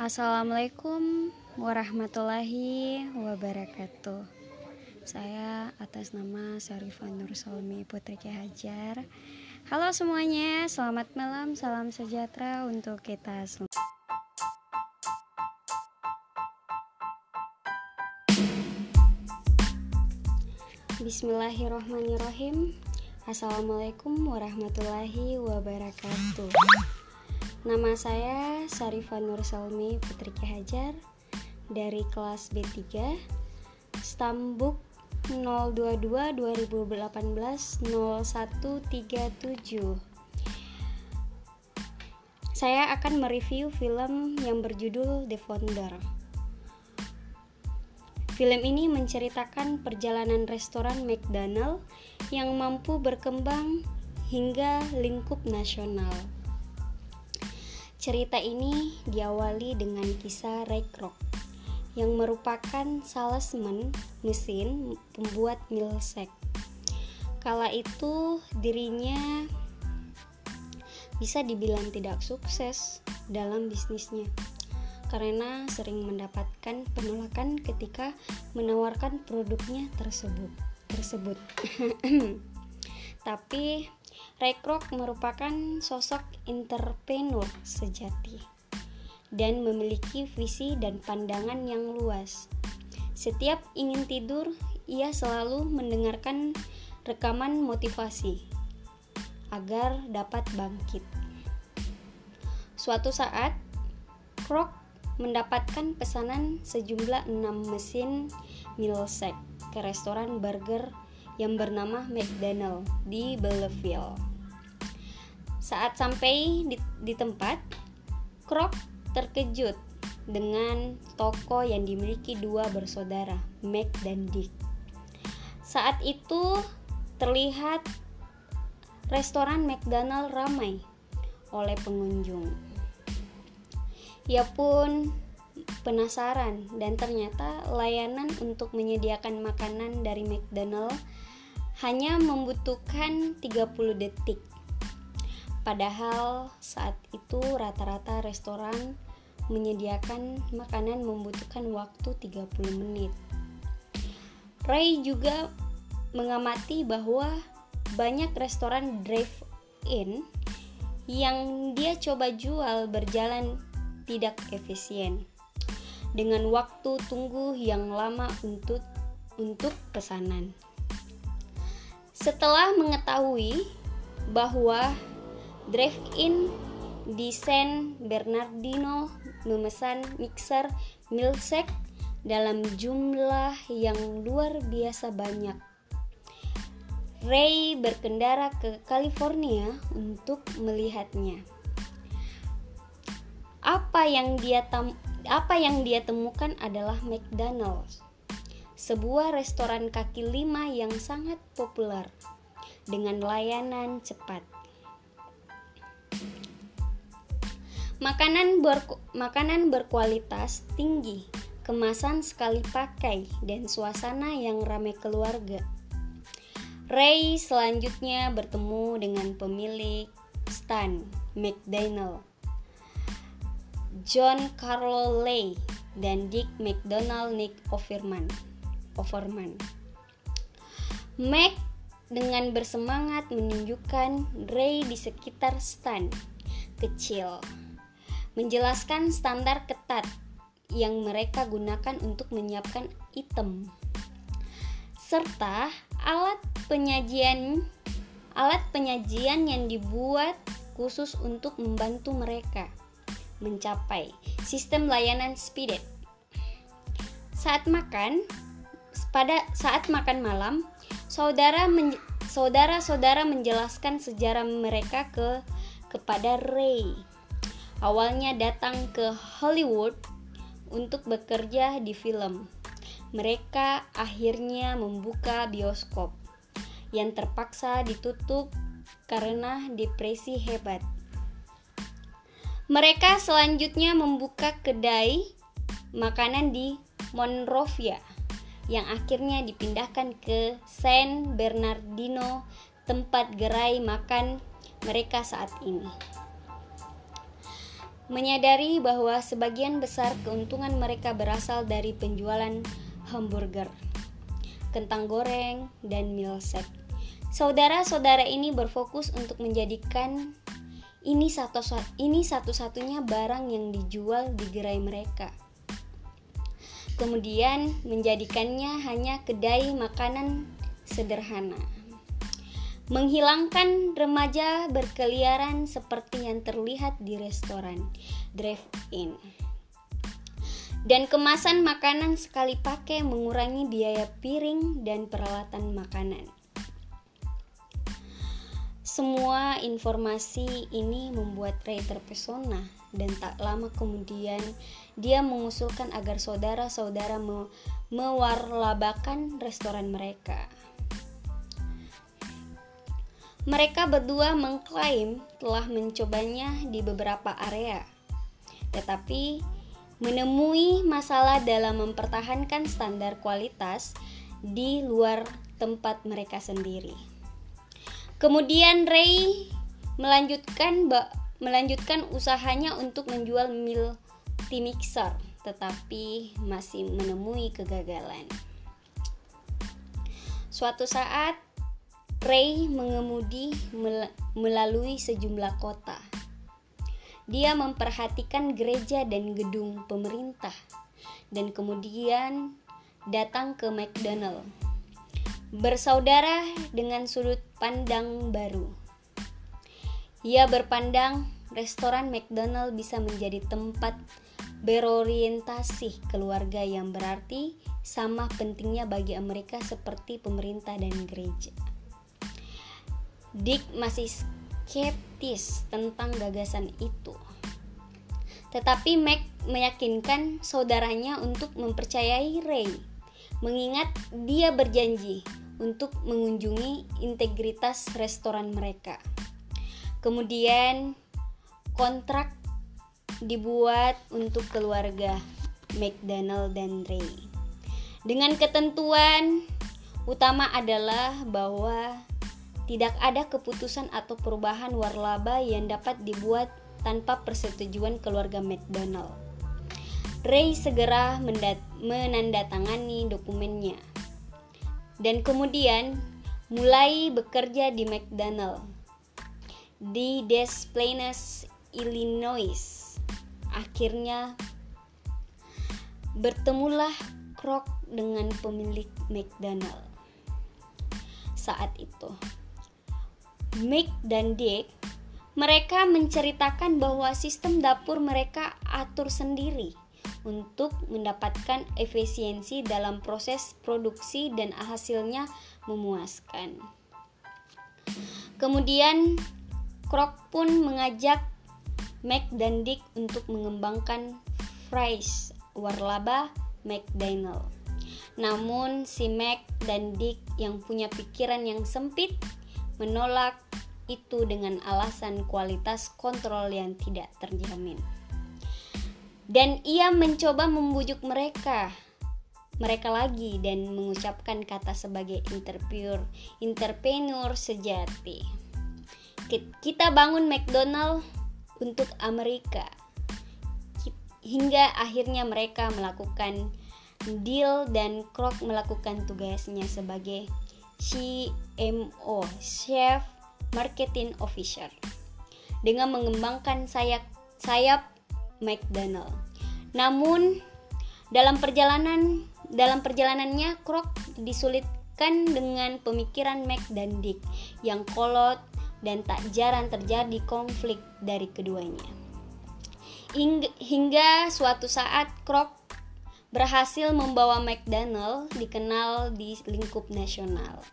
Assalamualaikum warahmatullahi wabarakatuh. Saya atas nama Sarifah Nur Salmi Putri Ki Hajar. Halo semuanya, selamat malam, salam sejahtera untuk kita semua. Bismillahirrahmanirrahim. Assalamualaikum warahmatullahi wabarakatuh. Nama saya Sarifah Nur Salmi Putri Hajar dari kelas B3 Stambuk 022 2018 0137 Saya akan mereview film yang berjudul The Founder. Film ini menceritakan perjalanan restoran McDonald yang mampu berkembang hingga lingkup nasional. Cerita ini diawali dengan kisah Ray Kroc yang merupakan salesman mesin pembuat milkshake. Kala itu dirinya bisa dibilang tidak sukses dalam bisnisnya karena sering mendapatkan penolakan ketika menawarkan produknya tersebut. Tersebut. Tapi Ray Kroc merupakan sosok entrepreneur sejati dan memiliki visi dan pandangan yang luas. Setiap ingin tidur, ia selalu mendengarkan rekaman motivasi agar dapat bangkit. Suatu saat, Kroc mendapatkan pesanan sejumlah enam mesin milkshake ke restoran burger yang bernama McDonald di Belleville. Saat sampai di, di tempat, Krok terkejut dengan toko yang dimiliki dua bersaudara, Mac dan Dick. Saat itu terlihat restoran McDonald ramai oleh pengunjung. Ia pun penasaran dan ternyata layanan untuk menyediakan makanan dari McDonald hanya membutuhkan 30 detik Padahal saat itu rata-rata restoran menyediakan makanan membutuhkan waktu 30 menit. Ray juga mengamati bahwa banyak restoran drive-in yang dia coba jual berjalan tidak efisien dengan waktu tunggu yang lama untuk untuk pesanan. Setelah mengetahui bahwa Drive-in di San Bernardino memesan mixer milkshake dalam jumlah yang luar biasa banyak. Ray berkendara ke California untuk melihatnya. Apa yang dia tem apa yang dia temukan adalah McDonald's, sebuah restoran kaki lima yang sangat populer dengan layanan cepat. Makanan, ber, makanan berkualitas tinggi, kemasan sekali pakai, dan suasana yang ramai keluarga. Ray selanjutnya bertemu dengan pemilik Stan McDonald, John Carlo Lay, dan Dick McDonald Nick Overman. Overman. Mac dengan bersemangat menunjukkan Ray di sekitar Stan kecil menjelaskan standar ketat yang mereka gunakan untuk menyiapkan item serta alat penyajian alat penyajian yang dibuat khusus untuk membantu mereka mencapai sistem layanan speeded. Saat makan, pada saat makan malam, saudara saudara-saudara menjelaskan sejarah mereka ke kepada Ray Awalnya datang ke Hollywood untuk bekerja di film. Mereka akhirnya membuka bioskop yang terpaksa ditutup karena depresi hebat. Mereka selanjutnya membuka kedai makanan di Monrovia yang akhirnya dipindahkan ke San Bernardino, tempat gerai makan mereka saat ini. Menyadari bahwa sebagian besar keuntungan mereka berasal dari penjualan hamburger, kentang goreng, dan milkshake. Saudara-saudara ini berfokus untuk menjadikan ini satu ini satu-satunya barang yang dijual di gerai mereka. Kemudian menjadikannya hanya kedai makanan sederhana menghilangkan remaja berkeliaran seperti yang terlihat di restoran drive-in. Dan kemasan makanan sekali pakai mengurangi biaya piring dan peralatan makanan. Semua informasi ini membuat Ray terpesona dan tak lama kemudian dia mengusulkan agar saudara-saudara me mewarlabakan restoran mereka. Mereka berdua mengklaim telah mencobanya di beberapa area, tetapi menemui masalah dalam mempertahankan standar kualitas di luar tempat mereka sendiri. Kemudian Ray melanjutkan melanjutkan usahanya untuk menjual multi mixer, tetapi masih menemui kegagalan. Suatu saat Ray mengemudi melalui sejumlah kota. Dia memperhatikan gereja dan gedung pemerintah, dan kemudian datang ke McDonald. Bersaudara dengan sudut pandang baru. Ia berpandang restoran McDonald bisa menjadi tempat berorientasi keluarga yang berarti sama pentingnya bagi Amerika seperti pemerintah dan gereja. Dick masih skeptis tentang gagasan itu. Tetapi Mac meyakinkan saudaranya untuk mempercayai Ray, mengingat dia berjanji untuk mengunjungi integritas restoran mereka. Kemudian kontrak dibuat untuk keluarga McDonald dan Ray. Dengan ketentuan utama adalah bahwa tidak ada keputusan atau perubahan warlaba yang dapat dibuat tanpa persetujuan keluarga McDonald. Ray segera menandatangani dokumennya dan kemudian mulai bekerja di McDonald di Des Plaines, Illinois. Akhirnya bertemulah Krok dengan pemilik McDonald saat itu. Mick dan Dick, mereka menceritakan bahwa sistem dapur mereka atur sendiri untuk mendapatkan efisiensi dalam proses produksi dan hasilnya memuaskan. Kemudian Krok pun mengajak Mac dan Dick untuk mengembangkan fries warlaba McDonald. Namun si Mac dan Dick yang punya pikiran yang sempit menolak itu dengan alasan kualitas kontrol yang tidak terjamin. Dan ia mencoba membujuk mereka mereka lagi dan mengucapkan kata sebagai interpure, interpreneur sejati. Kita bangun McDonald untuk Amerika. Hingga akhirnya mereka melakukan deal dan Krok melakukan tugasnya sebagai CMO, Chef Marketing Officer, dengan mengembangkan sayap sayap McDonald. Namun dalam perjalanan dalam perjalanannya Krok disulitkan dengan pemikiran Mac dan Dick yang kolot dan tak jarang terjadi konflik dari keduanya. Hingga suatu saat Krok berhasil membawa McDonald dikenal di lingkup nasional.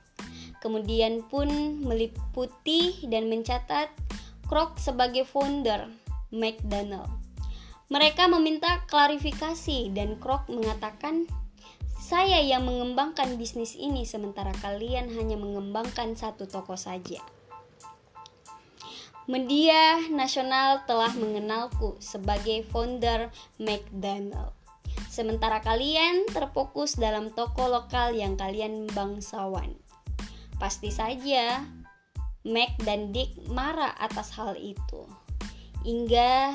Kemudian pun meliputi dan mencatat Kroc sebagai founder McDonald. Mereka meminta klarifikasi dan Kroc mengatakan, "Saya yang mengembangkan bisnis ini sementara kalian hanya mengembangkan satu toko saja." Media nasional telah mengenalku sebagai founder McDonald. Sementara kalian terfokus dalam toko lokal yang kalian bangsawan. Pasti saja Mac dan Dick marah atas hal itu. Hingga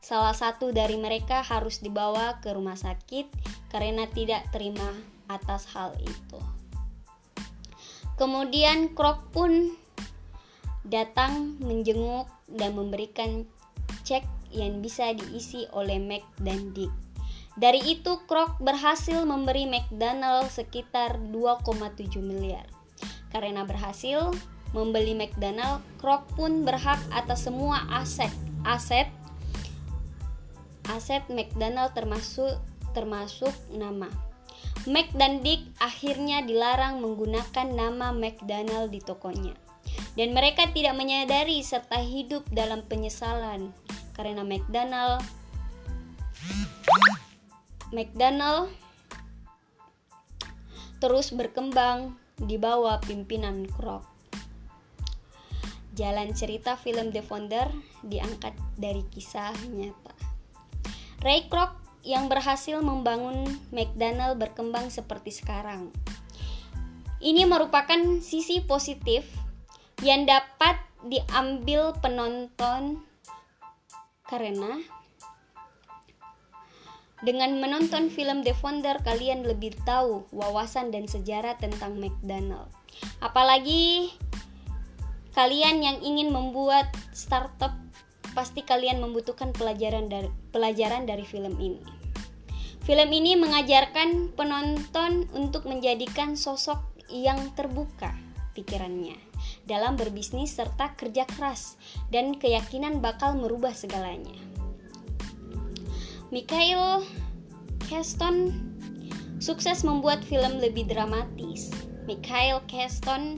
salah satu dari mereka harus dibawa ke rumah sakit karena tidak terima atas hal itu. Kemudian Krok pun datang menjenguk dan memberikan cek yang bisa diisi oleh Mac dan Dick. Dari itu, Krok berhasil memberi McDonald sekitar 2,7 miliar. Karena berhasil membeli McDonald, Krok pun berhak atas semua aset aset aset McDonald termasuk termasuk nama. Mac dan Dick akhirnya dilarang menggunakan nama McDonald di tokonya. Dan mereka tidak menyadari serta hidup dalam penyesalan karena McDonald McDonald terus berkembang di bawah pimpinan Kroc. Jalan cerita film The Founder diangkat dari kisah nyata. Ray Kroc yang berhasil membangun McDonald berkembang seperti sekarang. Ini merupakan sisi positif yang dapat diambil penonton karena dengan menonton film The Founder kalian lebih tahu wawasan dan sejarah tentang McDonald. Apalagi kalian yang ingin membuat startup pasti kalian membutuhkan pelajaran dari pelajaran dari film ini. Film ini mengajarkan penonton untuk menjadikan sosok yang terbuka pikirannya dalam berbisnis serta kerja keras dan keyakinan bakal merubah segalanya. Michael Keston sukses membuat film lebih dramatis. Michael Keston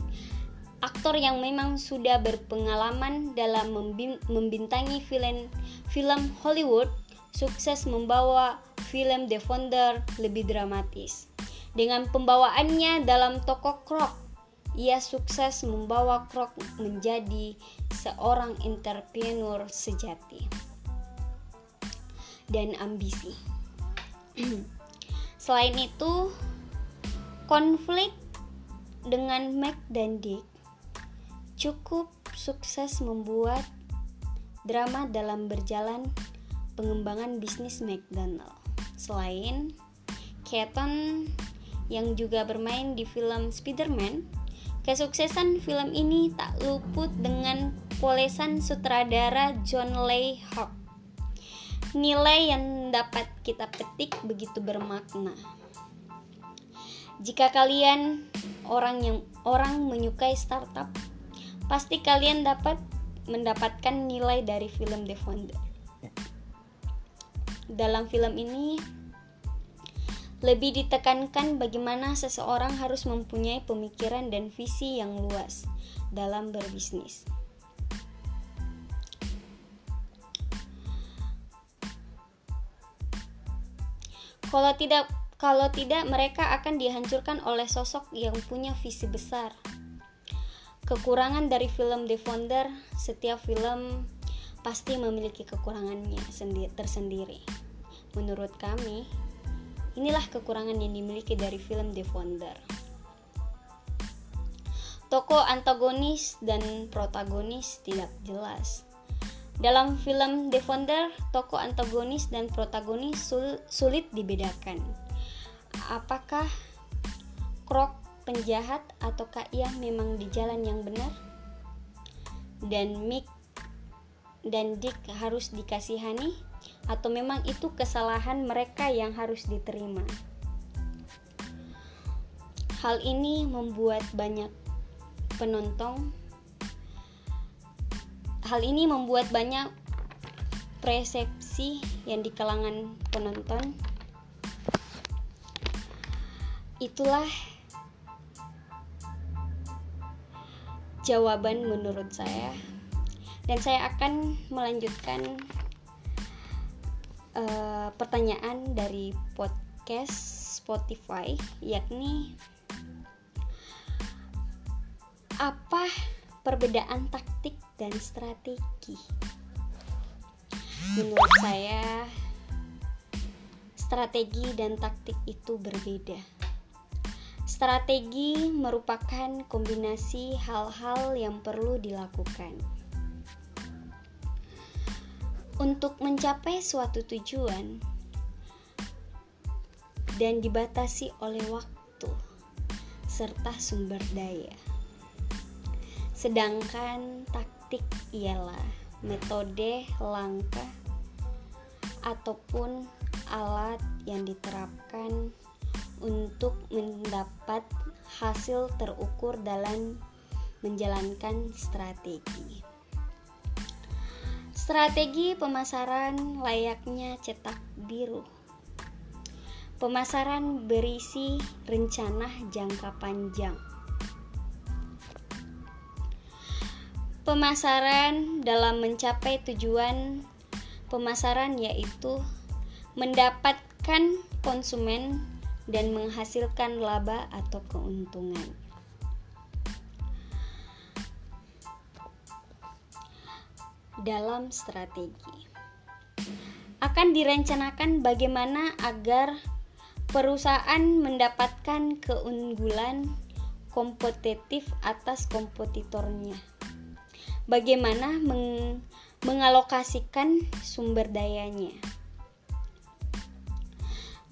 aktor yang memang sudah berpengalaman dalam membintangi film film Hollywood sukses membawa film The Founder lebih dramatis. Dengan pembawaannya dalam toko Croc, ia sukses membawa Croc menjadi seorang entrepreneur sejati dan ambisi. Selain itu, konflik dengan Mac dan Dick cukup sukses membuat drama dalam berjalan pengembangan bisnis McDonald. Selain Keaton yang juga bermain di film Spider-Man, kesuksesan film ini tak luput dengan polesan sutradara John Lee Hawk. Nilai yang dapat kita petik begitu bermakna. Jika kalian orang yang orang menyukai startup pasti kalian dapat mendapatkan nilai dari film The Founder. Dalam film ini lebih ditekankan bagaimana seseorang harus mempunyai pemikiran dan visi yang luas dalam berbisnis. Kalau tidak kalau tidak mereka akan dihancurkan oleh sosok yang punya visi besar Kekurangan dari film The Founder, setiap film pasti memiliki kekurangannya tersendiri. Menurut kami, inilah kekurangan yang dimiliki dari film The Founder. Tokoh antagonis dan protagonis tidak jelas. Dalam film The Founder, tokoh antagonis dan protagonis sul sulit dibedakan. Apakah Krok penjahat ataukah ia memang di jalan yang benar? Dan Mick dan Dick harus dikasihani atau memang itu kesalahan mereka yang harus diterima? Hal ini membuat banyak penonton Hal ini membuat banyak persepsi yang di kalangan penonton. Itulah jawaban menurut saya dan saya akan melanjutkan uh, pertanyaan dari podcast Spotify yakni apa perbedaan taktik dan strategi menurut saya strategi dan taktik itu berbeda Strategi merupakan kombinasi hal-hal yang perlu dilakukan. untuk mencapai suatu tujuan dan dibatasi oleh waktu serta sumber daya. Sedangkan taktik ialah metode langkah ataupun alat yang diterapkan untuk mendapat hasil terukur dalam menjalankan strategi. Strategi pemasaran layaknya cetak biru Pemasaran berisi rencana jangka panjang. Pemasaran dalam mencapai tujuan pemasaran yaitu mendapatkan konsumen dan menghasilkan laba atau keuntungan. Dalam strategi akan direncanakan bagaimana agar perusahaan mendapatkan keunggulan kompetitif atas kompetitornya. Bagaimana meng mengalokasikan sumber dayanya?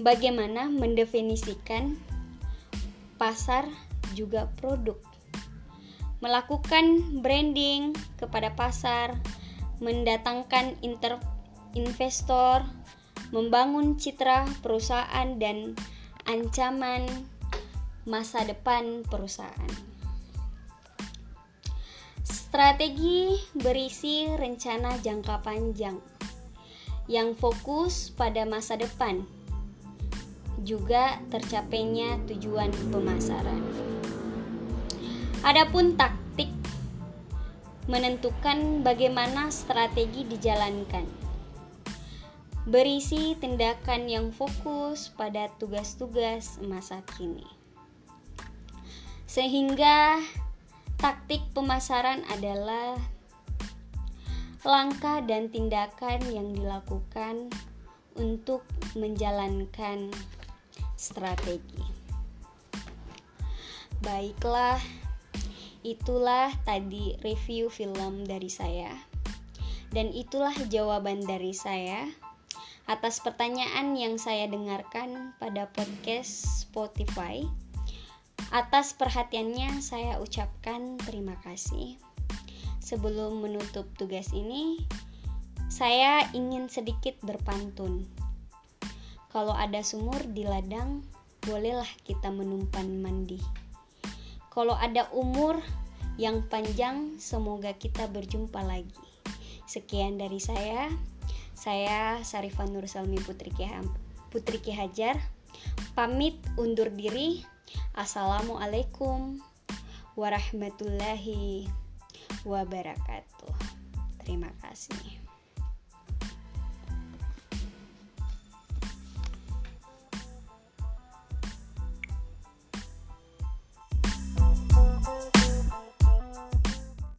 Bagaimana mendefinisikan pasar juga produk? Melakukan branding kepada pasar, mendatangkan inter investor, membangun citra perusahaan dan ancaman masa depan perusahaan. Strategi berisi rencana jangka panjang yang fokus pada masa depan, juga tercapainya tujuan pemasaran. Adapun taktik menentukan bagaimana strategi dijalankan berisi tindakan yang fokus pada tugas-tugas masa kini. Sehingga taktik pemasaran adalah langkah dan tindakan yang dilakukan untuk menjalankan strategi. Baiklah, itulah tadi review film dari saya, dan itulah jawaban dari saya atas pertanyaan yang saya dengarkan pada podcast Spotify. Atas perhatiannya saya ucapkan terima kasih. Sebelum menutup tugas ini, saya ingin sedikit berpantun. Kalau ada sumur di ladang, bolehlah kita menumpan mandi. Kalau ada umur yang panjang, semoga kita berjumpa lagi. Sekian dari saya. Saya Sarifan Nur Salmi Putri Ki, Hajar pamit undur diri. Assalamualaikum warahmatullahi wabarakatuh. Terima kasih.